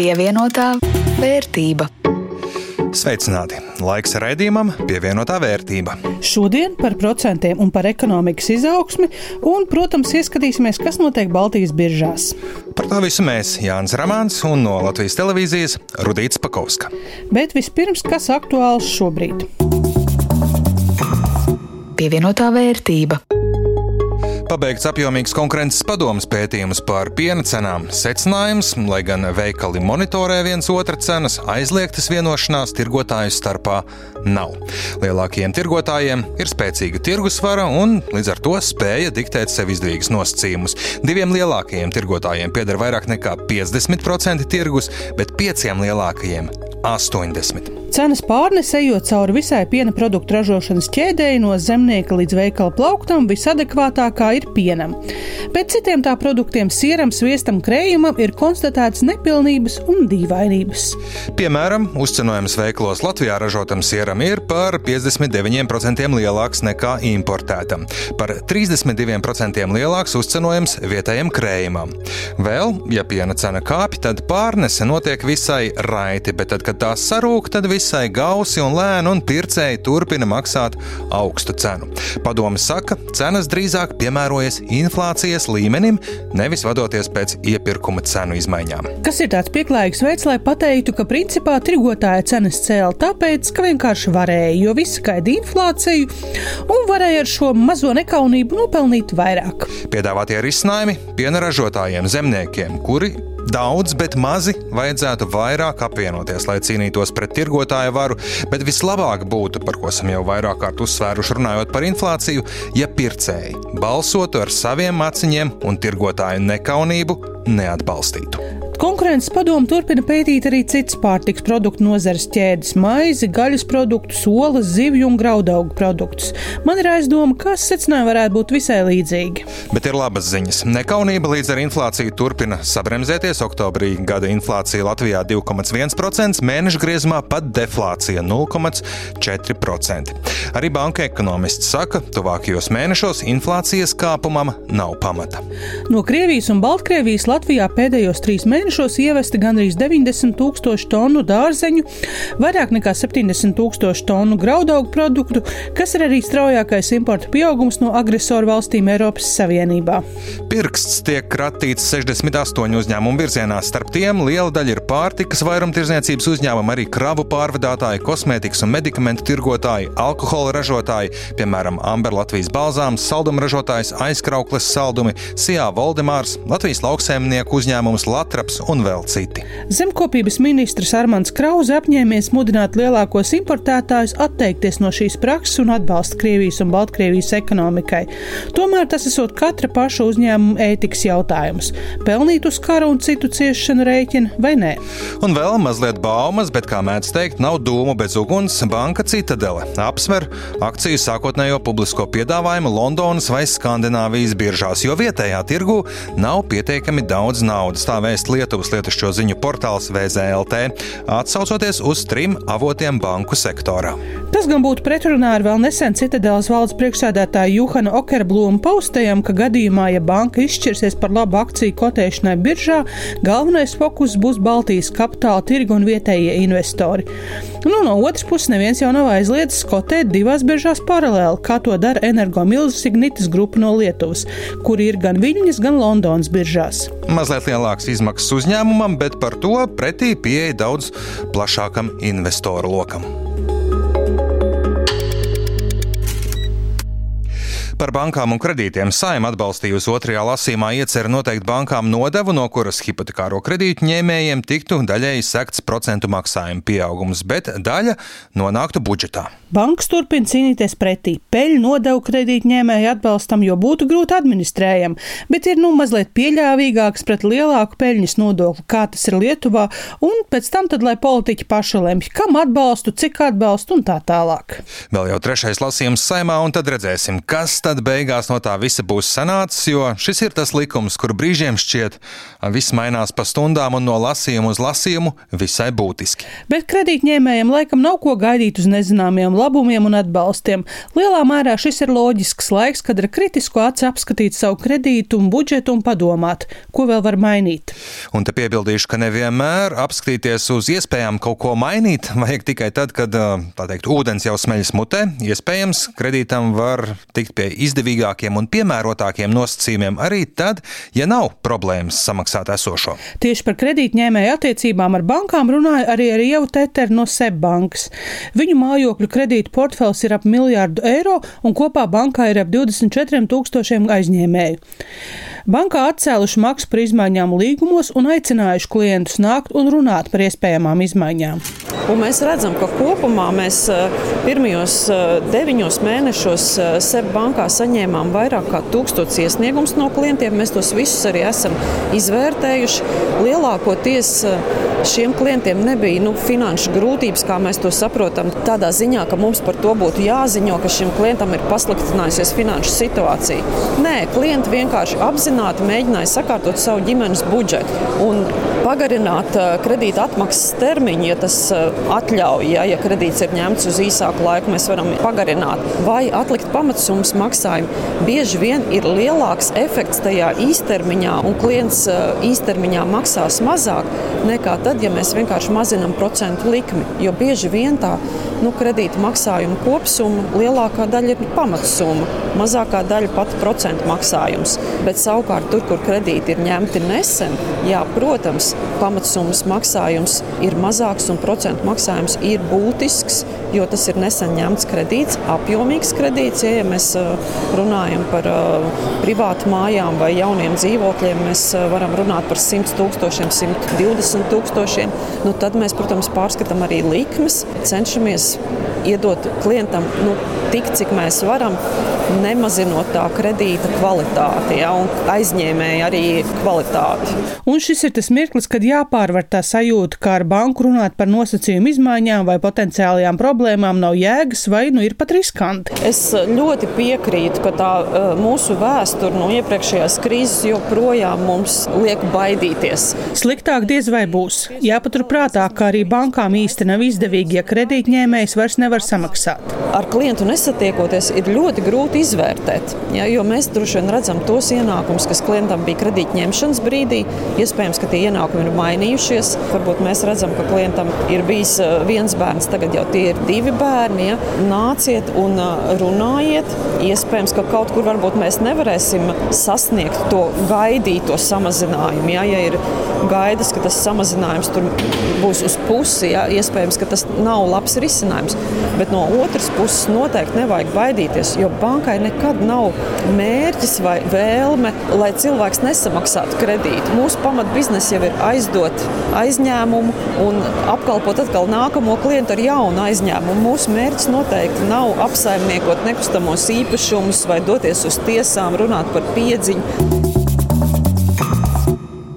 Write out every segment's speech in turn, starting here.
Pievienotā vērtība. Sveicināti! Laiks raidījumam, pievienotā vērtība. Šodien par procentiem un par ekonomikas izaugsmi, un, protams, ieskatīsimies, kas notiek Baltijas biržās. Par to visu mēs, Jānis Ramāns un no Latvijas televīzijas Rudīts Pakauska. Bet vispirms, kas aktuāls šobrīd? Pievienotā vērtība. Pabeigts apjomīgs konkurences padomus pētījums par piena cenām. Secinājums, lai gan veikali monitorē viens otra cenas, aizliegtas vienošanās tirgotāju starpā nav. Lielākajiem tirgotājiem ir spēcīga tirgusvara un līdz ar to spēja diktēt sev izdevīgus nosacījumus. Diviem lielākajiem tirgotājiem pieder vairāk nekā 50% tirgus, bet pieciem lielākajiem 80%. Cenas pārnese ejot cauri visai piena produktu ražošanas ķēdēji no zemnieka līdz veikala plauktam visadekvātākā ir pienam. Pēc citiem tā produktiem, sieram, sviestam, krējumam ir konstatētas nepilnības un dīvainības. Piemēram, uzcenojums veikalos Latvijā ražotam sieram ir par 59% lielāks nekā importētam, par 32% lielāks uzcenojums vietējiem krējumam. Vēl, ja piena cena kāpj, tad pārnese notiek visai raiti, bet tad, kad tās sarūk, tad visai gausi un lēni, un pircēji turpina maksāt augstu cenu. Padome saka, cenas drīzāk piemērojas inflācijas līmenim, nevis vadoties pēc iepirkuma cenu izmaiņām. Tas ir tāds pieklājīgs veids, lai pateiktu, ka principā tirgotāja cenas cēla tāpēc, ka vienkārši varēja, jo visi gaida inflāciju un varēja ar šo mazo nekaunību nopelnīt vairāk. Piedāvātie risinājumi piena ražotājiem, zemniekiem, kuri Daudz, bet mazi vajadzētu vairāk apvienoties, lai cīnītos pret tirgotāju varu, bet vislabāk būtu, par ko esam jau vairāk kārt uzsvēruši runājot par inflāciju, ja pircēji balsotu ar saviem maciņiem un tirgotāju nekaunību neatbalstītu. Konkurences padomu turpina pētīt arī citas pārtiks produktu nozares ķēdes - maizi, gaļas produktus, olas, zivju un graudaugu produktus. Man ir aizdoma, ka secinājumi varētu būt visai līdzīgi. Bet ir labas ziņas. Nekaunība līdz ar inflāciju turpina sabremzēties. Oktobrī gada inflācija Latvijā 2,1%, mēneša griezumā pat deflācija 0,4%. Arī banka ekonomists saka, tuvākajos mēnešos inflācijas kāpumam nav pamata. No Krievijas un Baltkrievijas Latvijā pēdējos trīs mēnešos mēnešos ievesti gandrīz 90 tūkstoši tonu dārzeņu, vairāk nekā 70 tūkstoši tonu graudaugu produktu, kas ir arī straujākais importa pieaugums no agresoru valstīm Eiropas Savienībā. Pirksts tiek kratīts 68 uzņēmumu virzienā. Starp tiem liela daļa ir pārtikas vairumtirdzniecības uzņēmumi, arī kravu pārvadātāji, kosmētikas un medikamentu tirgotāji, alkohola ražotāji, piemēram, Amber Latvijas balzāms, salduma ražotājs, aizkraukles saldumi, Sijā Voldemārs, Latvijas lauksēmnieku uzņēmums Latraps un vēl citi. Zemkopības ministrs Armāns Krause apņēmies mudināt lielākos importētājus atteikties no šīs prakses un atbalsta Krievijas un Baltkrievijas ekonomikai. Tomēr tas esot katra paša uzņēmuma ētikas jautājums - pelnīt uz kara un citu ciešanu rēķina vai nē. Un vēl mazliet baumas, bet, kā mēdz teikt, nav dūmu bez uguns. Banka Citadele apsver akciju sākotnējo publisko piedāvājumu Londonas vai Skandināvijas biržās, jo vietējā tirgu nav pietiekami daudz naudas. Tā vēst Lietuvā. Lietuvas lietušķo ziņu portāls VZLT, atsaucoties uz trim avotiem banku sektorā. Tas gan būtu pretrunā ar vēl nesen Citadelas valdes priekšsēdētāja Juhana Okerblūma paustajam, ka gadījumā, ja banka izšķirsies par labu akciju kotēšanai biržā, galvenais fokus būs Baltijas kapitāla tirgu un vietējie investori. Nu, no otras puses, neviens jau nav aizliedzis kotēt divās biržās paralēli, kā to dara energomilzas Ignitis grupa no Lietuvas, kur ir gan Viļņas, gan Londonas biržās. Mazliet lielāks izmaksas uzņēmumam, bet par to pretī pieeja daudz plašākam investoru lokam. Par bankām un kredītiem saima atbalstījusi otrajā lasīmā iecer noteikt bankām nodevu, no kuras hipotekāro kredītu ņēmējiem tiktu daļēji sekts procentu maksājuma pieaugums, bet daļa nonāktu budžetā. Bankas turpina cīnīties pretī peļņu nodevu kredītņēmēju atbalstam, jo būtu grūti administrējam, bet ir nu mazliet pieļāvīgāks pret lielāku peļņas nodokli, kā tas ir Lietuvā, un pēc tam tad, lai politiķi paši lemj, kam atbalstu, cik atbalstu un tā tālāk. Vēl jau trešais lasījums saimā, un tad redzēsim, kas tad beigās no tā visa būs sanācis, jo šis ir tas likums, kur brīžiem šķiet, viss mainās pa stundām un no lasījuma uz lasījumu visai būtiski. Bet kredītņēmējiem laikam nav ko gaidīt uz nezināmiem labumiem un atbalstiem. Lielā mērā šis ir loģisks laiks, kad ar kritisku aci apskatīt savu kredītu un budžetu un padomāt, ko vēl var mainīt. Un te piebildīšu, ka nevienmēr apskatīties uz iespējām kaut ko mainīt vajag tikai tad, kad teikt, ūdens jau smeļas mutē. Iespējams, kredītam var tikt pie izdevīgākiem un piemērotākiem nosacījumiem arī tad, ja nav problēmas samaksāt esošo. Tieši par kredītņēmēju attiecībām ar bankām runāja arī ar Ievu Teteru no SEB bankas. Viņu mājokļu kredītu portfels ir ap miljārdu eiro un kopā bankā ir ap 24 tūkstošiem aizņēmēju. Bankā atcēluši maksu par izmaiņām līgumos un aicinājuši klientus nākt un runāt par iespējamām izmaiņām. Un mēs redzam, ka kopumā mēs eh, pirmajos eh, deviņos mēnešos eh, SEB bankā saņēmām vairāk kā tūkstots iesniegums no klientiem. Mēs tos visus arī esam izvērtējuši. Lielākoties šiem klientiem nebija nu, finanšu grūtības, kā mēs to saprotam, tādā ziņā, ka mums par to būtu jāziņo, ka šim klientam ir pasliktinājusies finanšu situācija. Nē, klienti vienkārši apzināti mēģināja sakārtot savu ģimenes budžetu un pagarināt kredīta atmaksas termiņu, ja tas atļauj, ja, ja kredīts ir ņemts uz īsāku laiku, mēs varam pagarināt vai atlikt pamatsummas maksājumu. Bieži vien ir lielāks efekts tajā īstermiņā, un klients īstermiņā maksās mazāk nekā tad, ja mēs vienkārši mazinām procentu likmi. Jo bieži vien tā nu, kredīta maksājuma kopsumma lielākā daļa ir pamatsumma, mazākā daļa pat procentu maksājums. Bet savukārt tur, kur kredīti ir ņemti nesen, jā, protams, pamatsummas maksājums ir mazāks un procentu maksājums ir būtisks, jo tas ir nesen ņemts kredīts, apjomīgs kredīts. Ja, mēs runājam par privātu mājām vai jauniem dzīvokļiem, mēs varam runāt par 100 tūkstošiem, 120 tūkstošiem. Nu, tad mēs, protams, pārskatām arī likmes, cenšamies iedot klientam nu, tik, cik mēs varam, nemazinot tā kredīta kvalitāti ja, un aizņēmēji arī kvalitāti. Un šis ir tas mirklis, kad jāpārvar tā sajūta, kā ar banku runāt par nosacījumu izmaiņām vai potenciālajām problēmām nav jēgas vai nu ir pat riskanti. Es ļoti piekrītu, ka tā mūsu vēsture no iepriekšējās krīzes joprojām mums liek baidīties. Sliktāk diez vai būs. Jāpaturprātā, ka arī bankām īsti nav izdevīgi, ja kredītņēmējs vairs nevar samaksāt. Ar klientu nesatiekoties ir ļoti grūti izvērtēt, ja, jo mēs droši vien redzam tos ienākumus, kas klientam bija kredītņemšanas brīdī. Iespējams, ka tie ienākumi ir mainījušies. Varbūt mēs redzam, ka klientam ir bijis viens bērns, tagad jau tie ir divi bērni. Ja. Nāciet un runājiet. Iespējams, ka kaut kur varbūt mēs nevarēsim sasniegt to gaidīto samazinājumu. Ja, ja ir gaidas, ka tas samazinājums būs uz pusi, ja, iespējams, ka tas nav labs risinājums. Bet no otras puses noteikti nevajag baidīties, jo bankai nekad nav mērķis vai vēlme, lai cilvēks nesamaksātu kredītu. Mūsu pamatbiznesa jau ir aizdot aizņēmumu un apkalpot atkal nākamo klientu ar jaunu aizņēmumu. Mūsu mērķis noteikti nav apsaimniekot nekustamos īpašumus vai doties uz tiesām, runāt par piedziņu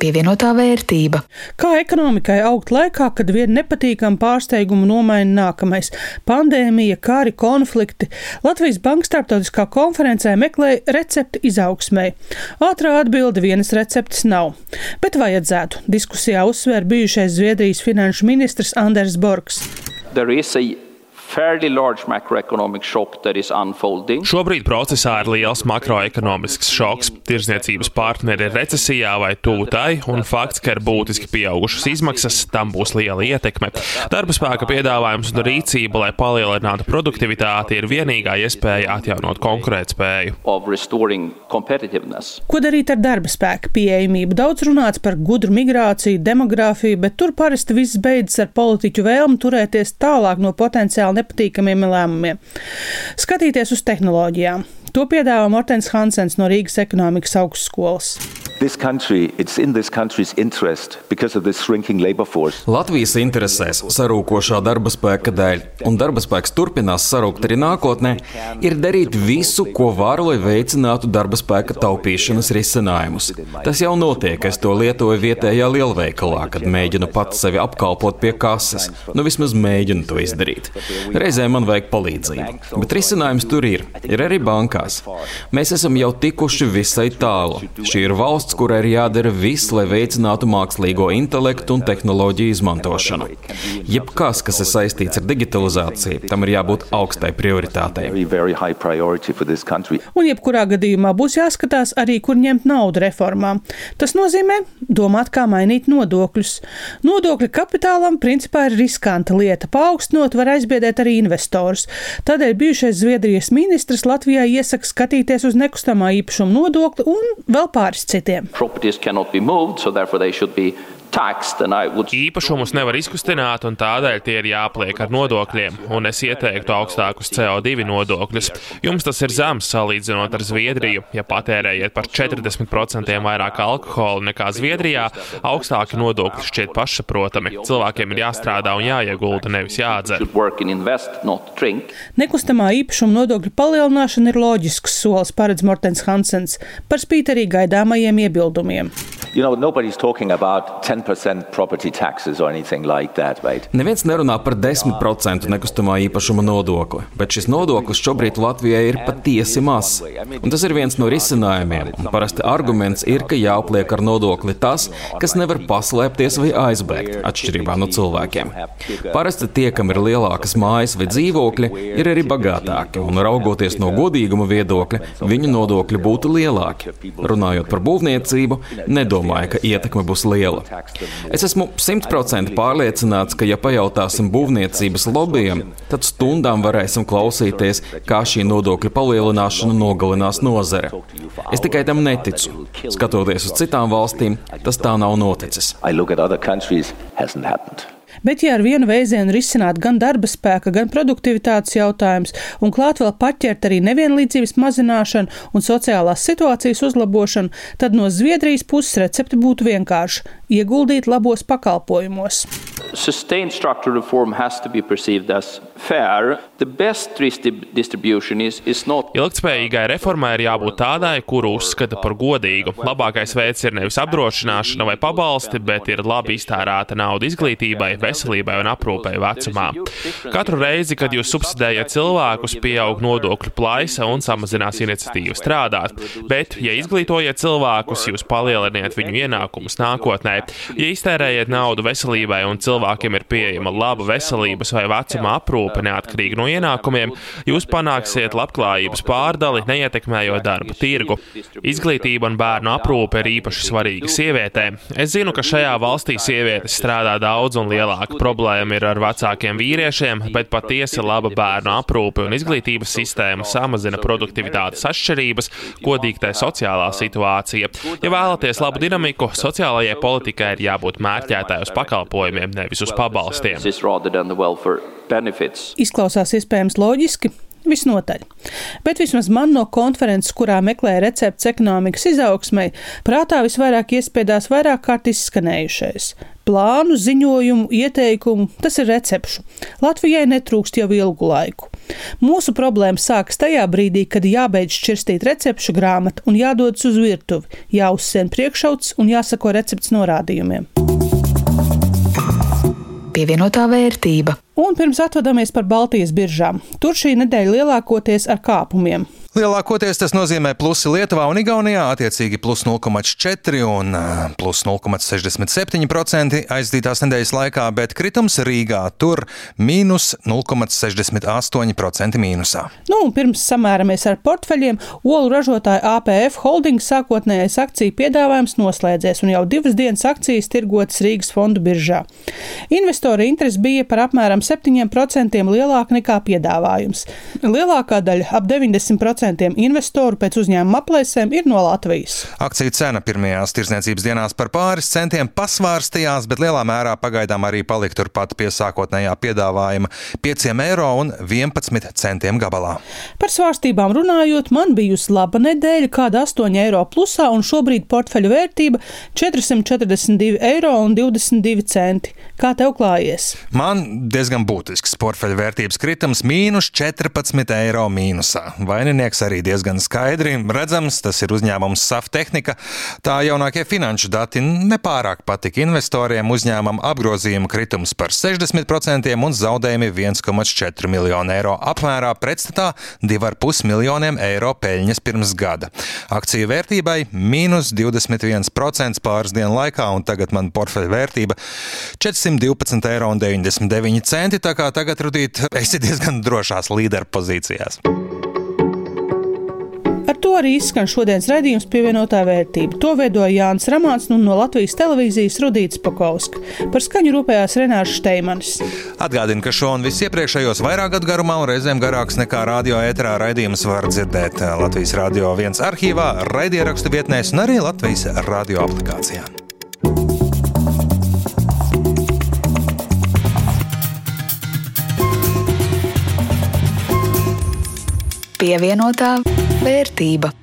pievienotā vērtība. Kā ekonomikai augt laikā, kad vien nepatīkam pārsteigumu nomaina nākamais - pandēmija, kāri konflikti, Latvijas Banka starptautiskā konferencē meklē recepti izaugsmai. Ātrā atbilde vienas receptes nav, bet vajadzētu. Diskusijā uzsver bijušais Zviedrijas finanšu ministrs Anders Borgs. Šobrīd procesā ir liels makroekonomisks šoks. Tirzniecības partneri ir recesijā vai tuvu tai, un fakts, ka ir būtiski pieaugušas izmaksas, tam būs liela ietekme. Darba spēka piedāvājums un rīcība, lai palielinātu produktivitāti, ir vienīgā iespēja atjaunot konkurētspēju. Ko darīt ar darba spēka pieejamību? Daudz runāts par gudru migrāciju, demogrāfiju, bet tur parasti viss beidzas ar politiķu vēlmu turēties tālāk no potenciāli nepatīkamiem lēmumiem. Skatīties uz tehnoloģijām. To piedāvā Mortens Hansens no Rīgas ekonomikas augstskolas. Country, Latvijas interesēs sarūkošā darba spēka dēļ, un darba spēks turpinās sarūkt arī nākotnē, ir darīt visu, ko var, lai veicinātu darba spēka taupīšanas risinājumus. Tas jau notiek, es to lietoju vietējā lielveikalā, kad mēģinu pats sevi apkalpot pie kases. Nu, vismaz mēģinu to izdarīt. Reizē man vajag palīdzību, bet risinājums tur ir. Ir arī bankās. Mēs esam jau tikuši visai tālu. Šī ir valsts valsts, kurai ir jādara viss, lai veicinātu mākslīgo intelektu un tehnoloģiju izmantošanu. Jebkas, kas ir saistīts ar digitalizāciju, tam ir jābūt augstai prioritātei. Un jebkurā gadījumā būs jāskatās arī, kur ņemt naudu reformām. Tas nozīmē domāt, kā mainīt nodokļus. Nodokļi kapitālam principā ir riskanta lieta. Paaugstinot var aizbiedēt arī investorus. Tādēļ bijušais Zviedrijas ministrs Latvijā iesaka skatīties uz nekustamā īpašuma nodokli un vēl pāris citiem. properties cannot be moved, so therefore they should be Īpašumus nevar izkustināt, un tādēļ tie ir jāpliek ar nodokļiem, un es ieteiktu augstākus CO2 nodokļus. Jums tas ir zems salīdzinot ar Zviedriju. Ja patērējat par 40% vairāk alkohola nekā Zviedrijā, augstāki nodokļi šķiet pašsaprotami. Cilvēkiem ir jāstrādā un jāiegulda, nevis jādzer. Nekustamā īpašuma nodokļu palielināšana ir loģisks solis, paredz Mortens Hansens, par spīti arī gaidāmajiem iebildumiem. You know, nobody's talking about 10% property taxes or anything like that, right? Neviens nerunā par 10% nekustamā īpašuma nodokli, bet šis nodoklis šobrīd Latvijai ir patiesi mazs. Un tas ir viens no risinājumiem. Un parasti arguments ir, ka jāapliek ar nodokli tas, kas nevar paslēpties vai aizbēgt, atšķirībā no cilvēkiem. Parasti tie, kam ir lielākas mājas vai dzīvokļi, ir arī bagātāki, un raugoties no godīguma viedokļa, viņu nodokļi būtu lielāki. Runājot par būvniecību, nedomāju, ka ietekme būs liela. Es esmu simtprocentīgi pārliecināts, ka, ja pajautāsim būvniecības lobbyiem, tad stundām varēsim klausīties, kā šī nodokļa palielināšana nogalinās nozare. Es tikai tam neticu. Skatoties uz citām valstīm, tas tā nav noticis. Bet, ja ar vienu vēzienu risināt gan darba spēka, gan produktivitātes jautājums, un klāt vēl paķert arī nevienlīdzības mazināšanu un sociālās situācijas uzlabošanu, tad no Zviedrijas puses recepte būtu vienkārša - ieguldīt labos pakalpojumos. Sustained structural reform has to be perceived as Ilgtspējīgai reformai ir jābūt tādai, kuru uzskata par godīgu. Labākais veids ir nevis apdrošināšana vai pabalsti, bet ir labi iztērēta nauda izglītībai, veselībai un aprūpei vecumā. Katru reizi, kad jūs subsidējat cilvēkus, pieaug nodokļu plaisa un samazinās iniciatīva strādāt. Bet, ja izglītojat cilvēkus, jūs palieliniet viņu ienākumus nākotnē. Ja iztērējat naudu veselībai un cilvēkiem ir pieejama laba veselības vai vecuma aprūpe neatkarīgi no ienākumiem, jūs panāksiet labklājības pārdali, neietekmējot darba tirgu. Izglītība un bērnu aprūpe ir īpaši svarīga sievietēm. Es zinu, ka šajā valstī sievietes strādā daudz un lielāk lielāka problēma ir ar vecākiem vīriešiem, bet patiesi laba bērnu aprūpe un izglītības sistēma samazina produktivitātes atšķirības, ko diktē sociālā situācija. Ja vēlaties labu dinamiku, sociālajai politikai ir jābūt mērķētai uz pakalpojumiem, nevis uz pabalstiem. Izklausās iespējams loģiski, Visnotaļ. Bet vismaz man no konferences, kurā meklēja recepts ekonomikas izaugsmai, prātā visvairāk iespiedās vairāk kārt izskanējušais. Plānu, ziņojumu, ieteikumu, tas ir recepšu. Latvijai netrūkst jau ilgu laiku. Mūsu problēma sākas tajā brīdī, kad jābeidz šķirstīt recepšu grāmatu un jādodas uz virtuvi, jāuzsien priekšauts un jāsako recepts norādījumiem pievienotā vērtība. Un pirms atvadāmies par Baltijas biržām. Tur šī nedēļa lielākoties ar kāpumiem. Lielākoties tas nozīmē plusi Lietuvā un Igaunijā, attiecīgi plus 0,4 un plus 0,67% aizdītās nedēļas laikā, bet kritums Rīgā tur mīnus 0,68% mīnusā. Nu, pirms samēramies ar portfeļiem, olu ražotāja APF Holdings sākotnējais akciju piedāvājums noslēdzies, un jau divas dienas akcijas tirgotas Rīgas fondu biržā. Investora interese bija par apmēram 7% lielāka nekā piedāvājums. Lielākā daļa, ap 90%, 10% investoru pēc uzņēmuma aplēsēm ir no Latvijas. Akciju cena pirmajās tirdzniecības dienās par pāris centiem pasvārstījās, bet lielā mērā pagaidām arī palika turpat pie sākotnējā piedāvājuma - 5 eiro un 11 centiem gabalā. Par svārstībām runājot, man bijusi laba nedēļa, kāda 8 eiro plusā, un šobrīd portfeļu vērtība 442 eiro un 22 centi. Kā tev klājies? Man diezgan būtisks portfeļu vērtības kritums - mīnus 14 eiro mīnusā. Vaininieks īpašnieks, arī diezgan skaidri redzams. Tas ir uzņēmums Saftehnika. Tā jaunākie finanšu dati nepārāk patika investoriem. Uzņēmuma apgrozījuma kritums par 60% un zaudējumi 1,4 miljonu eiro apmērā pretstatā 2,5 miljoniem eiro peļņas pirms gada. Akciju vērtībai mīnus 21% pāris dienu laikā, un tagad man portfeļa vērtība 412,99 eiro. Tā kā tagad, Rudīt, esi diezgan drošās līderu pozīcijās. To arī izskan šodienas raidījums pievienotā vērtība. To veidoja Jānis Ramāns un no Latvijas televīzijas Rudīts Pakauska. Par skaņu rūpējās Renārs Šteimanis. Atgādinu, ka šo un visus iepriekšējos vairāk gadu garumā un reizēm garāks nekā radio ēterā raidījumus var dzirdēt Latvijas Radio 1 arhīvā, raidierakstu vietnēs un arī Latvijas radio aplikācijā. Pievienotā vērtība.